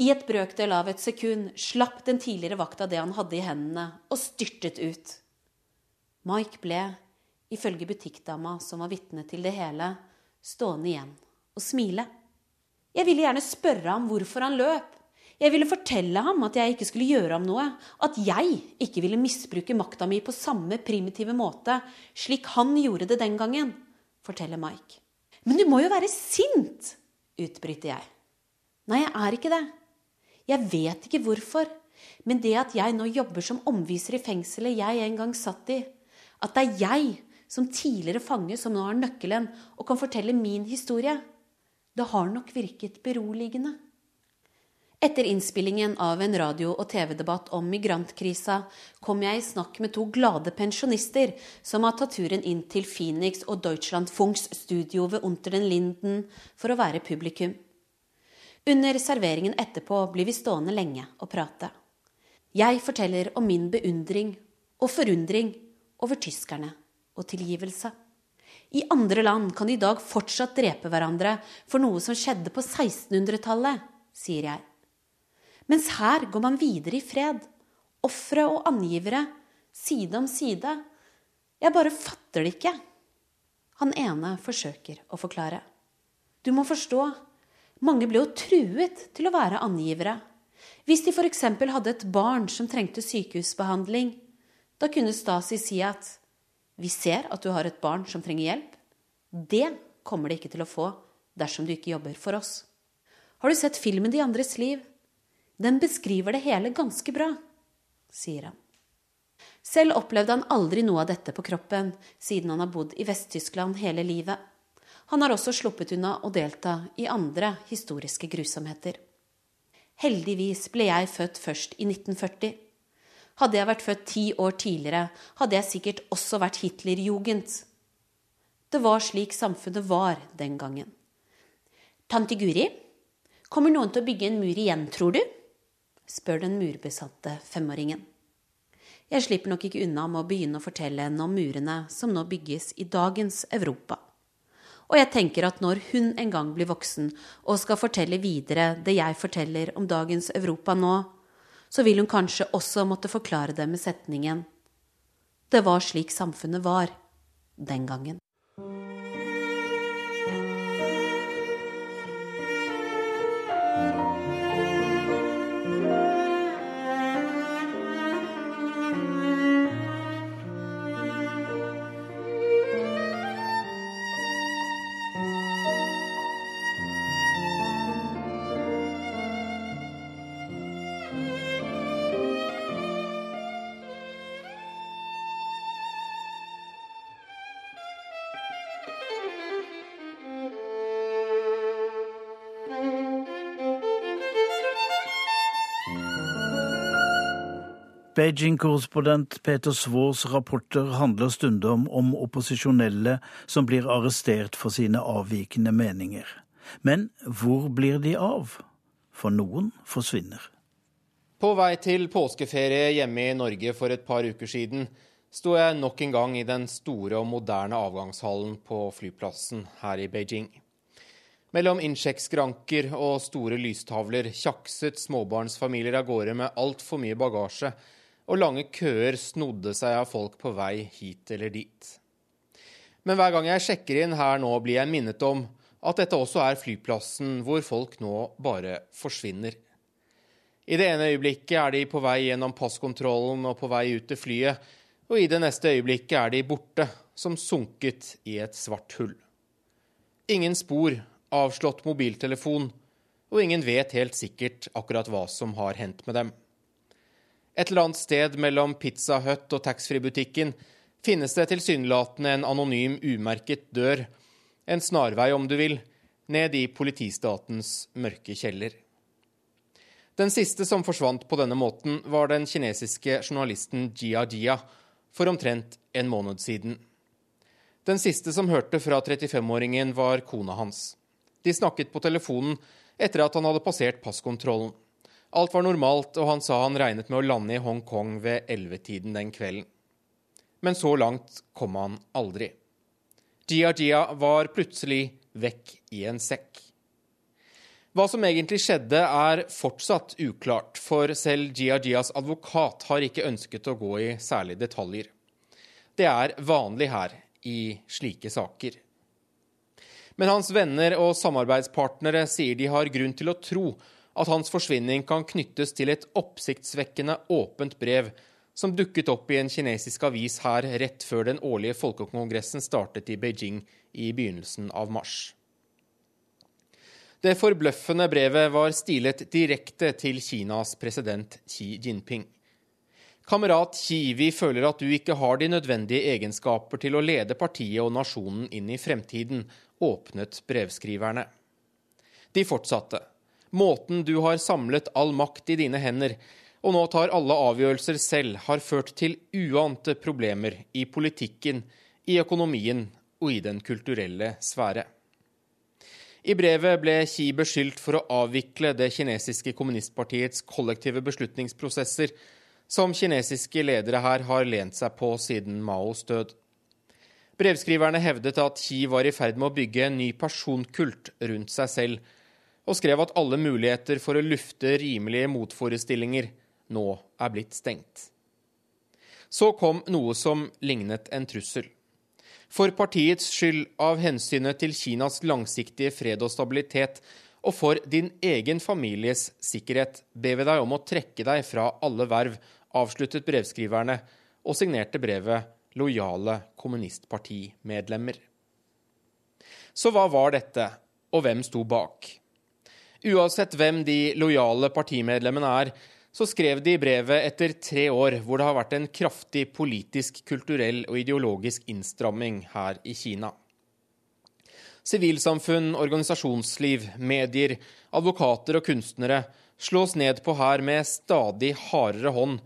I et brøkdel av et sekund slapp den tidligere vakta det han hadde i hendene, og styrtet ut. Mike ble, ifølge butikkdama som var vitne til det hele, stående igjen og smile. Jeg ville gjerne spørre ham hvorfor han løp. Jeg ville fortelle ham at jeg ikke skulle gjøre ham noe, at jeg ikke ville misbruke makta mi på samme primitive måte, slik han gjorde det den gangen, forteller Mike. Men du må jo være sint! utbryter jeg. Nei, jeg er ikke det. Jeg vet ikke hvorfor, men det at jeg nå jobber som omviser i fengselet jeg en gang satt i, at det er jeg som tidligere fange som nå har nøkkelen og kan fortelle min historie, det har nok virket beroligende. Etter innspillingen av en radio- og TV-debatt om migrantkrisa kom jeg i snakk med to glade pensjonister som har tatt turen inn til Phoenix og Deutschlandfunks studio ved Unter den Linden for å være publikum. Under serveringen etterpå blir vi stående lenge og prate. Jeg forteller om min beundring og forundring over tyskerne og tilgivelse. I andre land kan de i dag fortsatt drepe hverandre for noe som skjedde på 1600-tallet, sier jeg. Mens her går man videre i fred. Ofre og angivere, side om side. Jeg bare fatter det ikke. Han ene forsøker å forklare. Du må forstå, mange ble jo truet til å være angivere. Hvis de f.eks. hadde et barn som trengte sykehusbehandling, da kunne Stasi si at vi ser at du har et barn som trenger hjelp. Det kommer de ikke til å få dersom du ikke jobber for oss. Har du sett filmen De andres liv? Den beskriver det hele ganske bra, sier han. Selv opplevde han aldri noe av dette på kroppen, siden han har bodd i Vest-Tyskland hele livet. Han har også sluppet unna å delta i andre historiske grusomheter. Heldigvis ble jeg født først i 1940. Hadde jeg vært født ti år tidligere, hadde jeg sikkert også vært Hitlerjugend. Det var slik samfunnet var den gangen. Tante Guri, kommer noen til å bygge en mur igjen, tror du? Spør den murbesatte femåringen. Jeg slipper nok ikke unna med å begynne å fortelle henne om murene som nå bygges i dagens Europa. Og jeg tenker at når hun en gang blir voksen og skal fortelle videre det jeg forteller om dagens Europa nå, så vil hun kanskje også måtte forklare det med setningen Det var slik samfunnet var den gangen. Beijing-korrespondent Peter Svaars rapporter handler stundom om opposisjonelle som blir arrestert for sine avvikende meninger. Men hvor blir de av? For noen forsvinner. På vei til påskeferie hjemme i Norge for et par uker siden sto jeg nok en gang i den store og moderne avgangshallen på flyplassen her i Beijing. Mellom innsjekkskranker og store lystavler tjakset småbarnsfamilier av gårde med altfor mye bagasje og lange køer snodde seg av folk på vei hit eller dit. Men hver gang jeg sjekker inn her nå, blir jeg minnet om at dette også er flyplassen hvor folk nå bare forsvinner. I det ene øyeblikket er de på vei gjennom passkontrollen og på vei ut til flyet, og i det neste øyeblikket er de borte, som sunket i et svart hull. Ingen spor, avslått mobiltelefon, og ingen vet helt sikkert akkurat hva som har hendt med dem. Et eller annet sted mellom Pizza Hut og taxfree-butikken finnes det tilsynelatende en anonym, umerket dør, en snarvei om du vil, ned i politistatens mørke kjeller. Den siste som forsvant på denne måten, var den kinesiske journalisten Jia Jia for omtrent en måned siden. Den siste som hørte fra 35-åringen, var kona hans. De snakket på telefonen etter at han hadde passert passkontrollen. Alt var normalt, og han sa han regnet med å lande i Hongkong ved ellevetiden den kvelden. Men så langt kom han aldri. Jia Jia var plutselig vekk i en sekk. Hva som egentlig skjedde, er fortsatt uklart, for selv Jia Jias advokat har ikke ønsket å gå i særlige detaljer. Det er vanlig her i slike saker. Men hans venner og samarbeidspartnere sier de har grunn til å tro at hans forsvinning kan knyttes til et oppsiktsvekkende åpent brev som dukket opp i en kinesisk avis her rett før den årlige folkekongressen startet i Beijing i begynnelsen av mars. Det forbløffende brevet var stilet direkte til Kinas president Xi Jinping. Kamerat Xi, vi føler at du ikke har de nødvendige egenskaper til å lede partiet og nasjonen inn i fremtiden, åpnet brevskriverne. De fortsatte. Måten du har samlet all makt i dine hender, og nå tar alle avgjørelser selv, har ført til uante problemer i politikken, i økonomien og i den kulturelle sfære. I brevet ble Xi beskyldt for å avvikle det kinesiske kommunistpartiets kollektive beslutningsprosesser, som kinesiske ledere her har lent seg på siden Maos død. Brevskriverne hevdet at Xi var i ferd med å bygge en ny personkult rundt seg selv, og skrev at alle muligheter for å lufte rimelige motforestillinger nå er blitt stengt. Så kom noe som lignet en trussel. For partiets skyld, av hensynet til Kinas langsiktige fred og stabilitet, og for din egen families sikkerhet, ber vi deg om å trekke deg fra alle verv, avsluttet brevskriverne, og signerte brevet lojale kommunistpartimedlemmer. Så hva var dette, og hvem sto bak? Uansett hvem de lojale partimedlemmene er, så skrev de i brevet etter tre år hvor det har vært en kraftig politisk, kulturell og ideologisk innstramming her i Kina. Sivilsamfunn, organisasjonsliv, medier, advokater og kunstnere slås ned på her med stadig hardere hånd,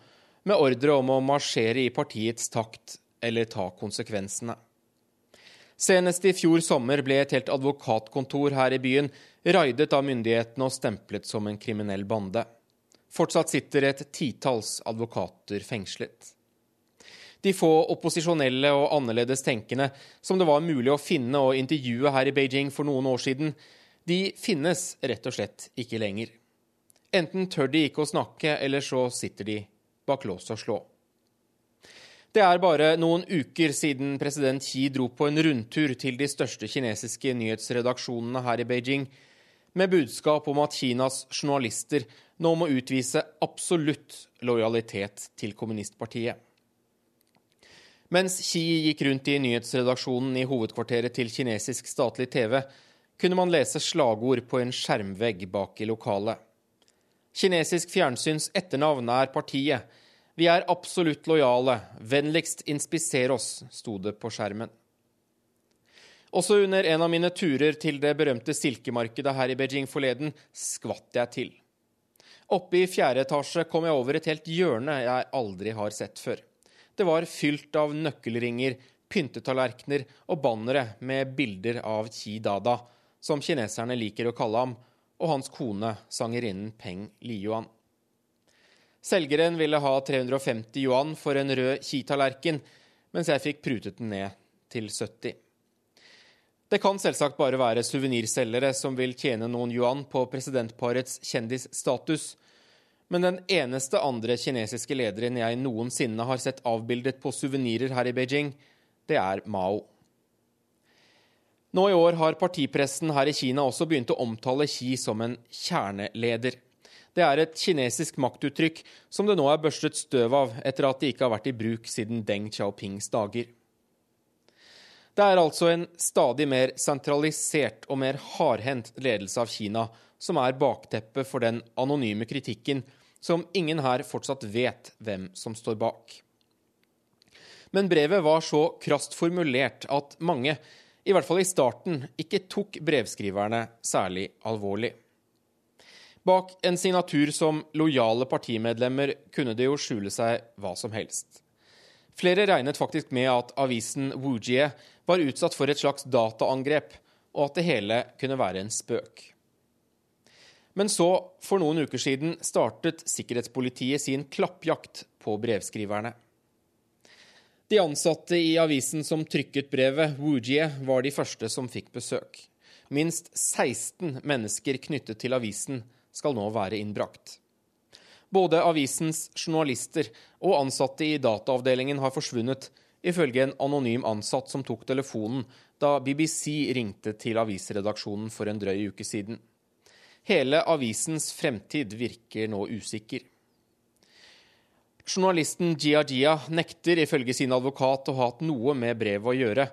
med ordre om å marsjere i partiets takt eller ta konsekvensene. Senest i fjor sommer ble et helt advokatkontor her i byen raidet av myndighetene og stemplet som en kriminell bande. Fortsatt sitter et titalls advokater fengslet. De få opposisjonelle og annerledes tenkende som det var mulig å finne og intervjue her i Beijing for noen år siden, de finnes rett og slett ikke lenger. Enten tør de ikke å snakke, eller så sitter de bak lås og slå. Det er bare noen uker siden president Xi dro på en rundtur til de største kinesiske nyhetsredaksjonene her i Beijing, med budskap om at Kinas journalister nå må utvise absolutt lojalitet til kommunistpartiet. Mens Xi gikk rundt i nyhetsredaksjonen i hovedkvarteret til kinesisk statlig TV, kunne man lese slagord på en skjermvegg bak i lokalet. Kinesisk fjernsyns etternavn er partiet. Vi er absolutt lojale. Vennligst inspiser oss, sto det på skjermen. Også under en av mine turer til det berømte silkemarkedet her i Beijing forleden skvatt jeg til. Oppe i fjerde etasje kom jeg over et helt hjørne jeg aldri har sett før. Det var fylt av nøkkelringer, pyntetallerkener og bannere med bilder av Qi Dada, som kineserne liker å kalle ham, og hans kone, sangerinnen Peng Liyuan. Selgeren ville ha 350 yuan for en rød Qi-tallerken, mens jeg fikk prutet den ned til 70. Det kan selvsagt bare være suvenirselgere som vil tjene noen yuan på presidentparets kjendisstatus, Men den eneste andre kinesiske lederen jeg noensinne har sett avbildet på suvenirer her i Beijing, det er Mao. Nå i år har partipressen her i Kina også begynt å omtale Xi som en kjerneleder. Det er et kinesisk maktuttrykk som det nå er børstet støv av etter at det ikke har vært i bruk siden Deng Xiaopings dager. Det er altså en stadig mer sentralisert og mer hardhendt ledelse av Kina som er bakteppet for den anonyme kritikken som ingen her fortsatt vet hvem som står bak. Men brevet var så krast formulert at mange, i hvert fall i starten, ikke tok brevskriverne særlig alvorlig. Bak en signatur som lojale partimedlemmer kunne det jo skjule seg hva som helst. Flere regnet faktisk med at avisen Woojie var utsatt for et slags dataangrep, og at det hele kunne være en spøk. Men så, for noen uker siden, startet sikkerhetspolitiet sin klappjakt på brevskriverne. De ansatte i avisen som trykket brevet, Woojie, var de første som fikk besøk. Minst 16 mennesker knyttet til avisen skal nå være innbrakt. Både avisens journalister og ansatte i dataavdelingen har forsvunnet, ifølge en anonym ansatt som tok telefonen da BBC ringte til avisredaksjonen for en drøy uke siden. Hele avisens fremtid virker nå usikker. Journalisten Jia nekter ifølge sin advokat å ha hatt noe med brevet å gjøre,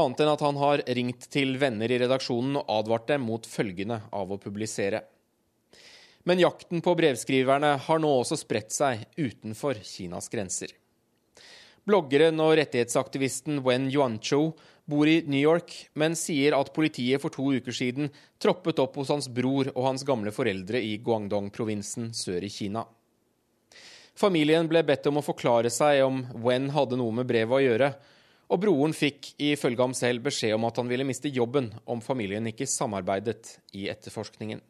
annet enn at han har ringt til venner i redaksjonen og advart dem mot følgene av å publisere. Men jakten på brevskriverne har nå også spredt seg utenfor Kinas grenser. Bloggeren og rettighetsaktivisten Wen Yuancho bor i New York, men sier at politiet for to uker siden troppet opp hos hans bror og hans gamle foreldre i Guangdong-provinsen sør i Kina. Familien ble bedt om å forklare seg om Wen hadde noe med brevet å gjøre, og broren fikk ifølge ham selv beskjed om at han ville miste jobben om familien ikke samarbeidet i etterforskningen.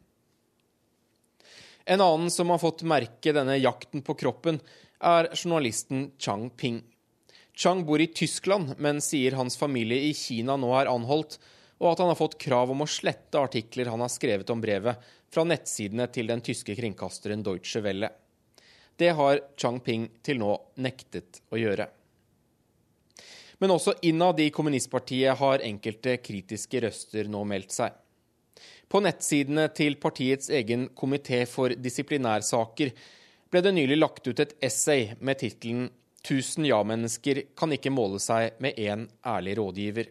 En annen som har fått merke denne jakten på kroppen, er journalisten Chang Ping. Chang bor i Tyskland, men sier hans familie i Kina nå er anholdt, og at han har fått krav om å slette artikler han har skrevet om brevet, fra nettsidene til den tyske kringkasteren Deutsche Welle. Det har Chang Ping til nå nektet å gjøre. Men også innad i kommunistpartiet har enkelte kritiske røster nå meldt seg. På nettsidene til partiets egen komité for disiplinærsaker ble det nylig lagt ut et essay med tittelen 1000 ja-mennesker kan ikke måle seg med én ærlig rådgiver.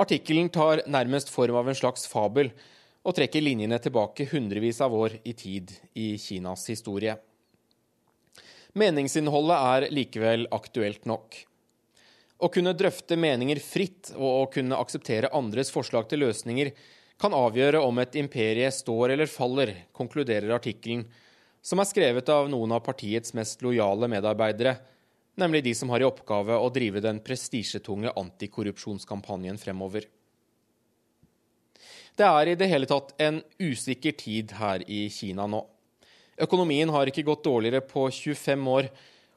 Artikkelen tar nærmest form av en slags fabel og trekker linjene tilbake hundrevis av år i tid i Kinas historie. Meningsinnholdet er likevel aktuelt nok. Å kunne drøfte meninger fritt og å kunne akseptere andres forslag til løsninger kan avgjøre om et imperie står eller faller, konkluderer artikkelen, som er skrevet av noen av partiets mest lojale medarbeidere, nemlig de som har i oppgave å drive den prestisjetunge antikorrupsjonskampanjen fremover. Det er i det hele tatt en usikker tid her i Kina nå. Økonomien har ikke gått dårligere på 25 år,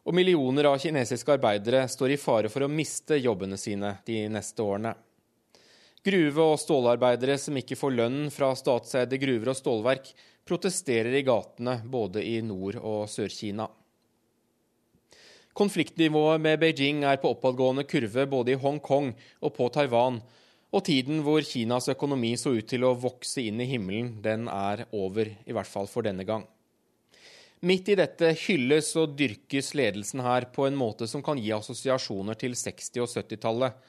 og millioner av kinesiske arbeidere står i fare for å miste jobbene sine de neste årene. Gruve- og stålarbeidere som ikke får lønn fra statseide gruver og stålverk, protesterer i gatene både i Nord- og Sør-Kina. Konfliktnivået med Beijing er på oppadgående kurve både i Hongkong og på Taiwan, og tiden hvor Kinas økonomi så ut til å vokse inn i himmelen, den er over, i hvert fall for denne gang. Midt i dette hylles og dyrkes ledelsen her på en måte som kan gi assosiasjoner til 60- og 70-tallet,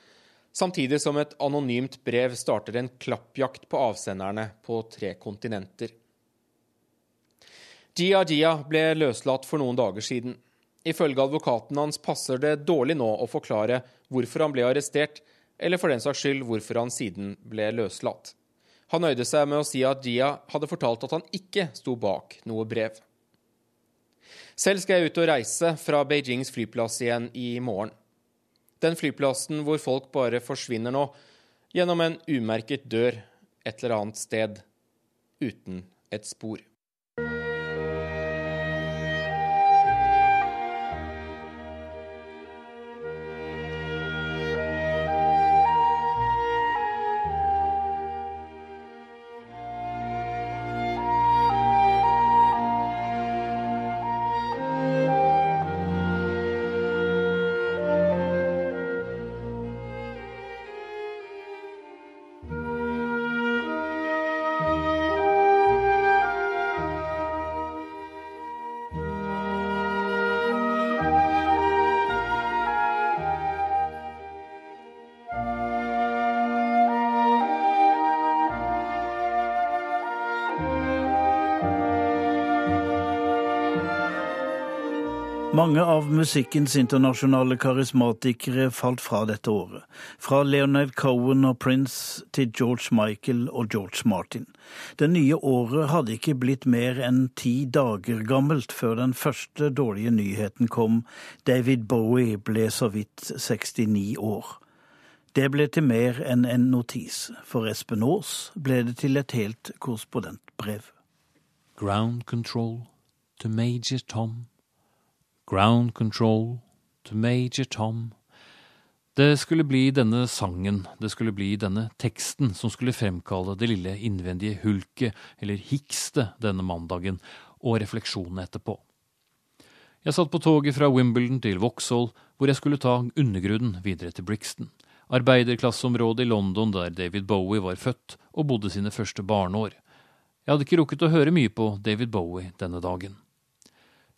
samtidig som et anonymt brev starter en klappjakt på avsenderne på tre kontinenter. Jia Jia ble løslatt for noen dager siden. Ifølge advokaten hans passer det dårlig nå å forklare hvorfor han ble arrestert, eller for den saks skyld hvorfor han siden ble løslatt. Han nøyde seg med å si at Jia hadde fortalt at han ikke sto bak noe brev. Selv skal jeg ut og reise fra Beijings flyplass igjen i morgen. Den flyplassen hvor folk bare forsvinner nå, gjennom en umerket dør et eller annet sted, uten et spor. Mange av musikkens internasjonale karismatikere falt fra dette året. Fra Leonard Cohen og Prince til George Michael og George Martin. Det nye året hadde ikke blitt mer enn ti dager gammelt før den første dårlige nyheten kom. David Bowie ble så vidt 69 år. Det ble til mer enn en notis. For Espen Aas ble det til et helt korrespondentbrev. Ground control to Major Tom. Ground control to Major Tom. Det skulle bli denne sangen, det skulle bli denne teksten, som skulle fremkalle det lille innvendige hulket, eller hikste, denne mandagen, og refleksjonene etterpå. Jeg satt på toget fra Wimbledon til Vauxhall, hvor jeg skulle ta undergrunnen videre til Brixton, arbeiderklasseområdet i London der David Bowie var født og bodde sine første barneår. Jeg hadde ikke rukket å høre mye på David Bowie denne dagen.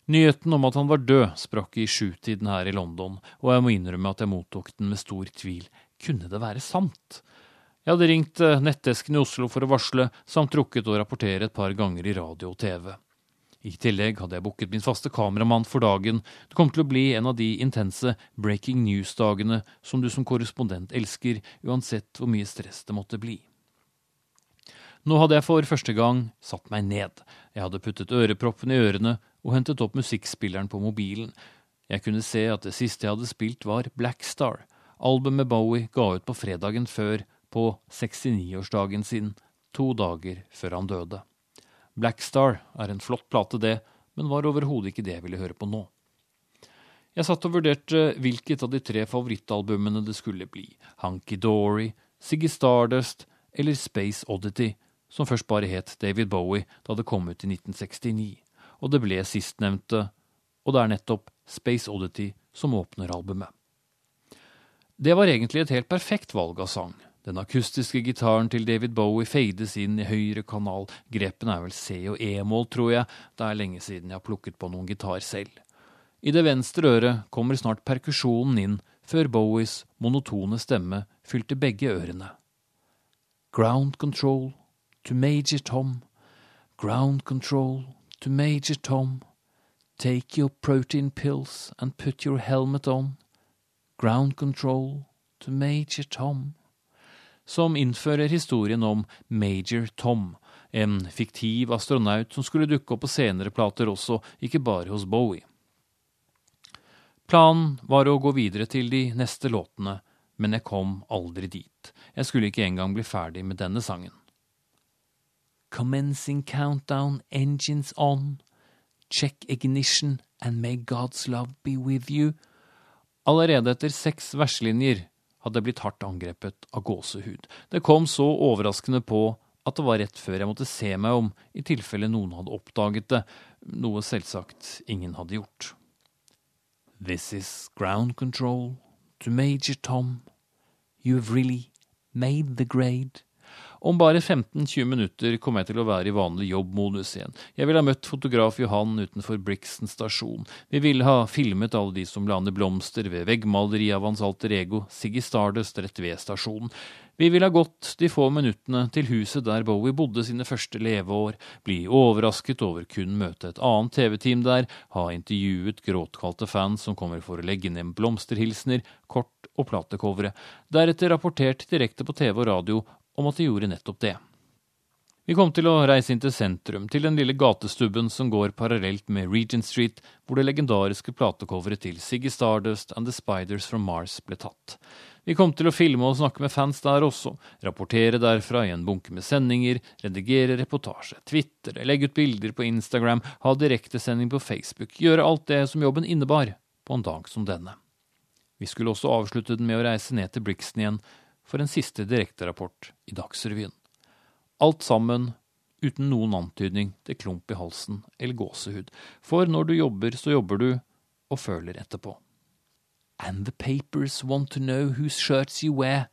Nyheten om at han var død, sprakk i sjutiden her i London, og jeg må innrømme at jeg mottok den med stor tvil. Kunne det være sant? Jeg hadde ringt eh, nettdesken i Oslo for å varsle, samt rukket å rapportere et par ganger i radio og TV. I tillegg hadde jeg booket min faste kameramann for dagen. Det kom til å bli en av de intense breaking news-dagene som du som korrespondent elsker, uansett hvor mye stress det måtte bli. Nå hadde jeg for første gang satt meg ned. Jeg hadde puttet øreproppen i ørene og hentet opp musikkspilleren på mobilen. Jeg kunne se at det siste jeg hadde spilt, var Black Star, albumet Bowie ga ut på fredagen før, på 69-årsdagen sin, to dager før han døde. Black Star er en flott plate, det, men var overhodet ikke det jeg ville høre på nå. Jeg satt og vurderte hvilket av de tre favorittalbumene det skulle bli, Hunky Dory, Siggy Stardust eller Space Oddity, som først bare het David Bowie da det kom ut i 1969 og det ble sistnevnte, og det er nettopp Space Oddity som åpner albumet. Det var egentlig et helt perfekt valg av sang. Den akustiske gitaren til David Bowie fades inn i høyre kanal, grepene er vel C og E-mål, tror jeg, det er lenge siden jeg har plukket på noen gitar selv. I det venstre øret kommer snart perkusjonen inn, før Bowies monotone stemme fylte begge ørene. Ground control to Major Tom, ground control to Major Tom. Take your protein pills and put your helmet on. Ground control to Major Tom. Som innfører historien om Major Tom, en fiktiv astronaut som skulle dukke opp på senere plater også, ikke bare hos Bowie. Planen var å gå videre til de neste låtene, men jeg kom aldri dit. Jeg skulle ikke engang bli ferdig med denne sangen. Commencing countdown, engines on. Check ignition and may God's love be with you. Allerede etter seks verslinjer hadde jeg blitt hardt angrepet av gåsehud. Det kom så overraskende på at det var rett før jeg måtte se meg om i tilfelle noen hadde oppdaget det, noe selvsagt ingen hadde gjort. This is ground control to Major Tom. You have really made the grade. Om bare 15-20 minutter kommer jeg til å være i vanlig jobbmodus igjen. Jeg ville ha møtt fotograf Johan utenfor Brixton stasjon. Vi ville ha filmet alle de som la ned blomster ved veggmaleriet av hans alter ego Siggy Stardust rett ved stasjonen. Vi ville ha gått de få minuttene til huset der Bowie bodde sine første leveår, bli overrasket over kun møte et annet TV-team der, ha intervjuet gråtkalte fans som kommer for å legge ned blomsterhilsener, kort og platecovere, deretter rapportert direkte på TV og radio om at de gjorde nettopp det. Vi kom til å reise inn til sentrum, til den lille gatestubben som går parallelt med Regent Street, hvor det legendariske platecoveret til Siggy Stardust and The Spiders from Mars ble tatt. Vi kom til å filme og snakke med fans der også, rapportere derfra i en bunke med sendinger, redigere reportasje, tvitre, legge ut bilder på Instagram, ha direktesending på Facebook, gjøre alt det som jobben innebar på en dag som denne. Vi skulle også avslutte den med å reise ned til Brixton igjen, for en siste direkterapport i Dagsrevyen. Alt sammen uten noen antydning til klump i halsen eller gåsehud, for når du jobber, så jobber du, og føler etterpå. And the papers want to know whose shirts you wear.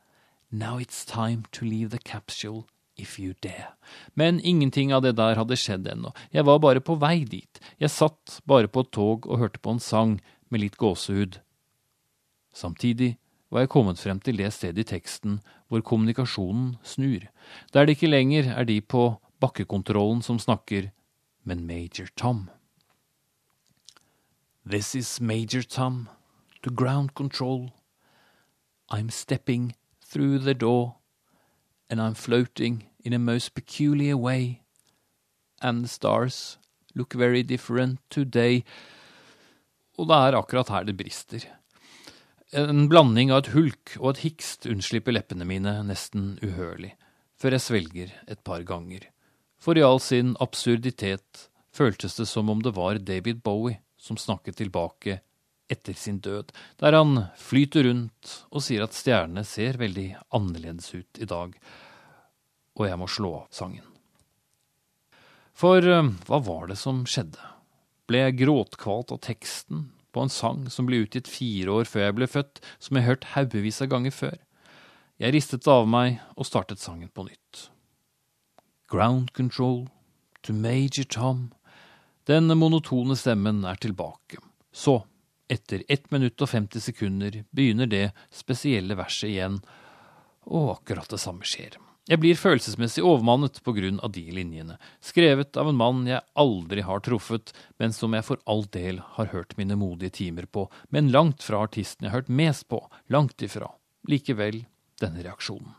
Now it's time to leave the capsule if you dare. Men ingenting av det der hadde skjedd ennå, jeg var bare på vei dit, jeg satt bare på et tog og hørte på en sang med litt gåsehud. Samtidig var jeg kommet frem til det stedet i teksten hvor kommunikasjonen snur, der det ikke lenger er de på bakkekontrollen som snakker, men Major Tom. This is Major Tom to ground control. I'm stepping through the door, and I'm floating in a most peculiar way. And the stars look very different today. Og det er akkurat her det brister. En blanding av et hulk og et hikst unnslipper leppene mine nesten uhørlig, før jeg svelger et par ganger. For i all sin absurditet føltes det som om det var David Bowie som snakket tilbake etter sin død, der han flyter rundt og sier at stjernene ser veldig annerledes ut i dag, og jeg må slå av sangen. For eh, hva var det som skjedde? Ble jeg gråtkvalt av teksten på en sang som ble utgitt fire år før jeg ble født, som jeg hørt haugevis av ganger før. Jeg ristet det av meg og startet sangen på nytt. Ground control to Major Tom. Den monotone stemmen er tilbake. Så, etter ett minutt og 50 sekunder, begynner det spesielle verset igjen, og akkurat det samme skjer. Jeg blir følelsesmessig overmannet på grunn av de linjene, skrevet av en mann jeg aldri har truffet, men som jeg for all del har hørt mine modige timer på, men langt fra artisten jeg har hørt mest på, langt ifra. Likevel denne reaksjonen.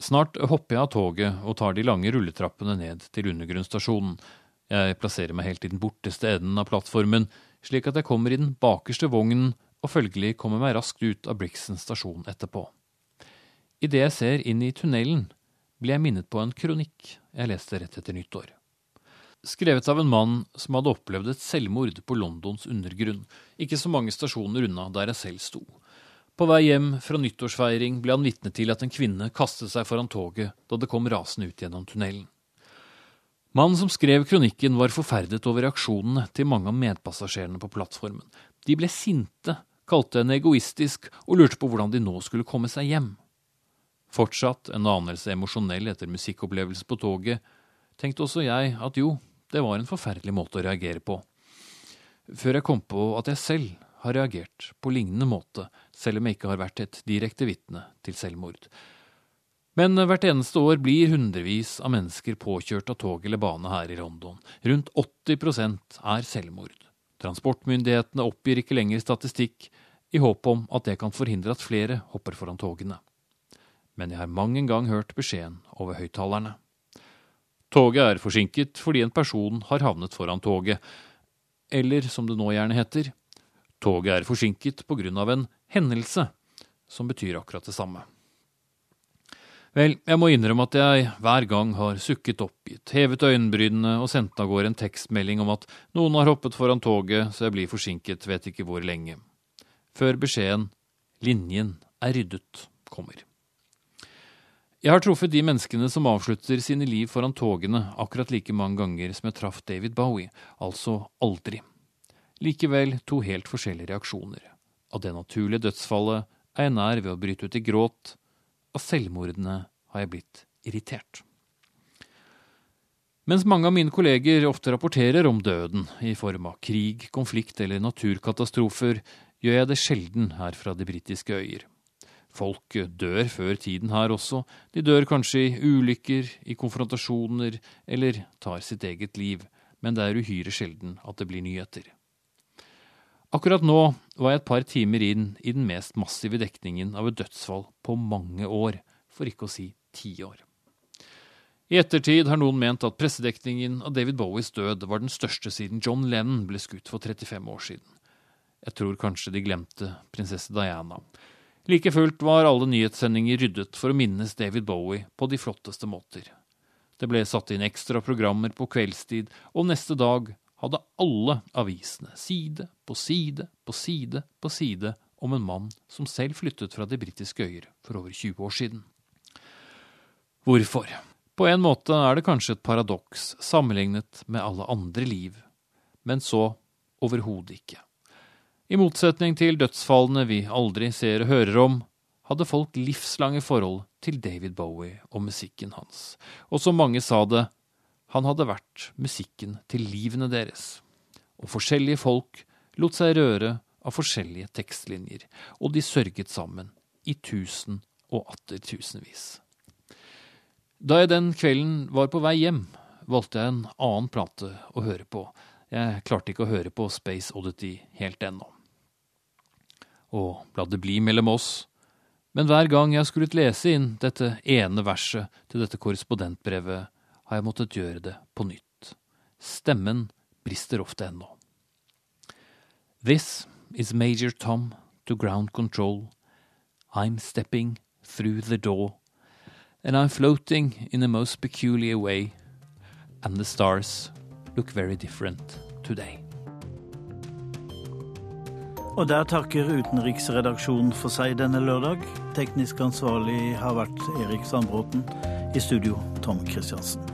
Snart hopper jeg av toget og tar de lange rulletrappene ned til undergrunnsstasjonen. Jeg plasserer meg helt i den borteste enden av plattformen, slik at jeg kommer i den bakerste vognen og følgelig kommer meg raskt ut av Brixton stasjon etterpå. Idet jeg ser inn i tunnelen, blir jeg minnet på en kronikk jeg leste rett etter nyttår. Skrevet av en mann som hadde opplevd et selvmord på Londons undergrunn, ikke så mange stasjoner unna der jeg selv sto. På vei hjem fra nyttårsfeiring ble han vitne til at en kvinne kastet seg foran toget da det kom rasende ut gjennom tunnelen. Mannen som skrev kronikken, var forferdet over reaksjonene til mange av medpassasjerene på plattformen. De ble sinte, kalte henne egoistisk og lurte på hvordan de nå skulle komme seg hjem. Fortsatt en anelse emosjonell etter musikkopplevelse på toget, tenkte også jeg at jo, det var en forferdelig måte å reagere på. Før jeg kom på at jeg selv har reagert på lignende måte, selv om jeg ikke har vært et direkte vitne til selvmord. Men hvert eneste år blir hundrevis av mennesker påkjørt av tog eller bane her i London. Rundt 80 er selvmord. Transportmyndighetene oppgir ikke lenger statistikk, i håp om at det kan forhindre at flere hopper foran togene men jeg har mang en gang hørt beskjeden over høyttalerne. Toget er forsinket fordi en person har havnet foran toget, eller som det nå gjerne heter, toget er forsinket på grunn av en hendelse, som betyr akkurat det samme. Vel, jeg må innrømme at jeg hver gang har sukket oppgitt, hevet øyenbrynene og sendt av gårde en tekstmelding om at noen har hoppet foran toget så jeg blir forsinket, vet ikke hvor lenge. Før beskjeden 'linjen er ryddet' kommer. Jeg har truffet de menneskene som avslutter sine liv foran togene akkurat like mange ganger som jeg traff David Bowie, altså aldri. Likevel to helt forskjellige reaksjoner. Av det naturlige dødsfallet er jeg nær ved å bryte ut i gråt, av selvmordene har jeg blitt irritert. Mens mange av mine kolleger ofte rapporterer om døden i form av krig, konflikt eller naturkatastrofer, gjør jeg det sjelden her fra de britiske øyer. Folk dør før tiden her også. De dør kanskje i ulykker, i konfrontasjoner eller tar sitt eget liv, men det er uhyre sjelden at det blir nyheter. Akkurat nå var jeg et par timer inn i den mest massive dekningen av et dødsfall på mange år, for ikke å si ti år. I ettertid har noen ment at pressedekningen av David Bowies død var den største siden John Lennon ble skutt for 35 år siden. Jeg tror kanskje de glemte prinsesse Diana. Like fullt var alle nyhetssendinger ryddet for å minnes David Bowie på de flotteste måter. Det ble satt inn ekstra programmer på kveldstid, og neste dag hadde alle avisene side på side på side på side om en mann som selv flyttet fra de britiske øyer for over 20 år siden. Hvorfor? På en måte er det kanskje et paradoks sammenlignet med alle andre liv, men så overhodet ikke. I motsetning til dødsfallene vi aldri ser og hører om, hadde folk livslange forhold til David Bowie og musikken hans, og som mange sa det, han hadde vært musikken til livene deres. Og forskjellige folk lot seg røre av forskjellige tekstlinjer, og de sørget sammen i tusen og atter tusenvis. Da jeg den kvelden var på vei hjem, valgte jeg en annen plate å høre på, Jeg klarte ikke å høre på Space Oddity helt ennå. Og la det bli mellom oss, men hver gang jeg skulle lese inn dette ene verset til dette korrespondentbrevet, har jeg måttet gjøre det på nytt. Stemmen brister ofte ennå. This is Major Tom to ground control. I'm stepping through the door, and I'm floating in a most peculiar way, and the stars look very different today. Og der takker utenriksredaksjonen for seg denne lørdag. Teknisk ansvarlig har vært Erik Sandbråten. I studio Tom Kristiansen.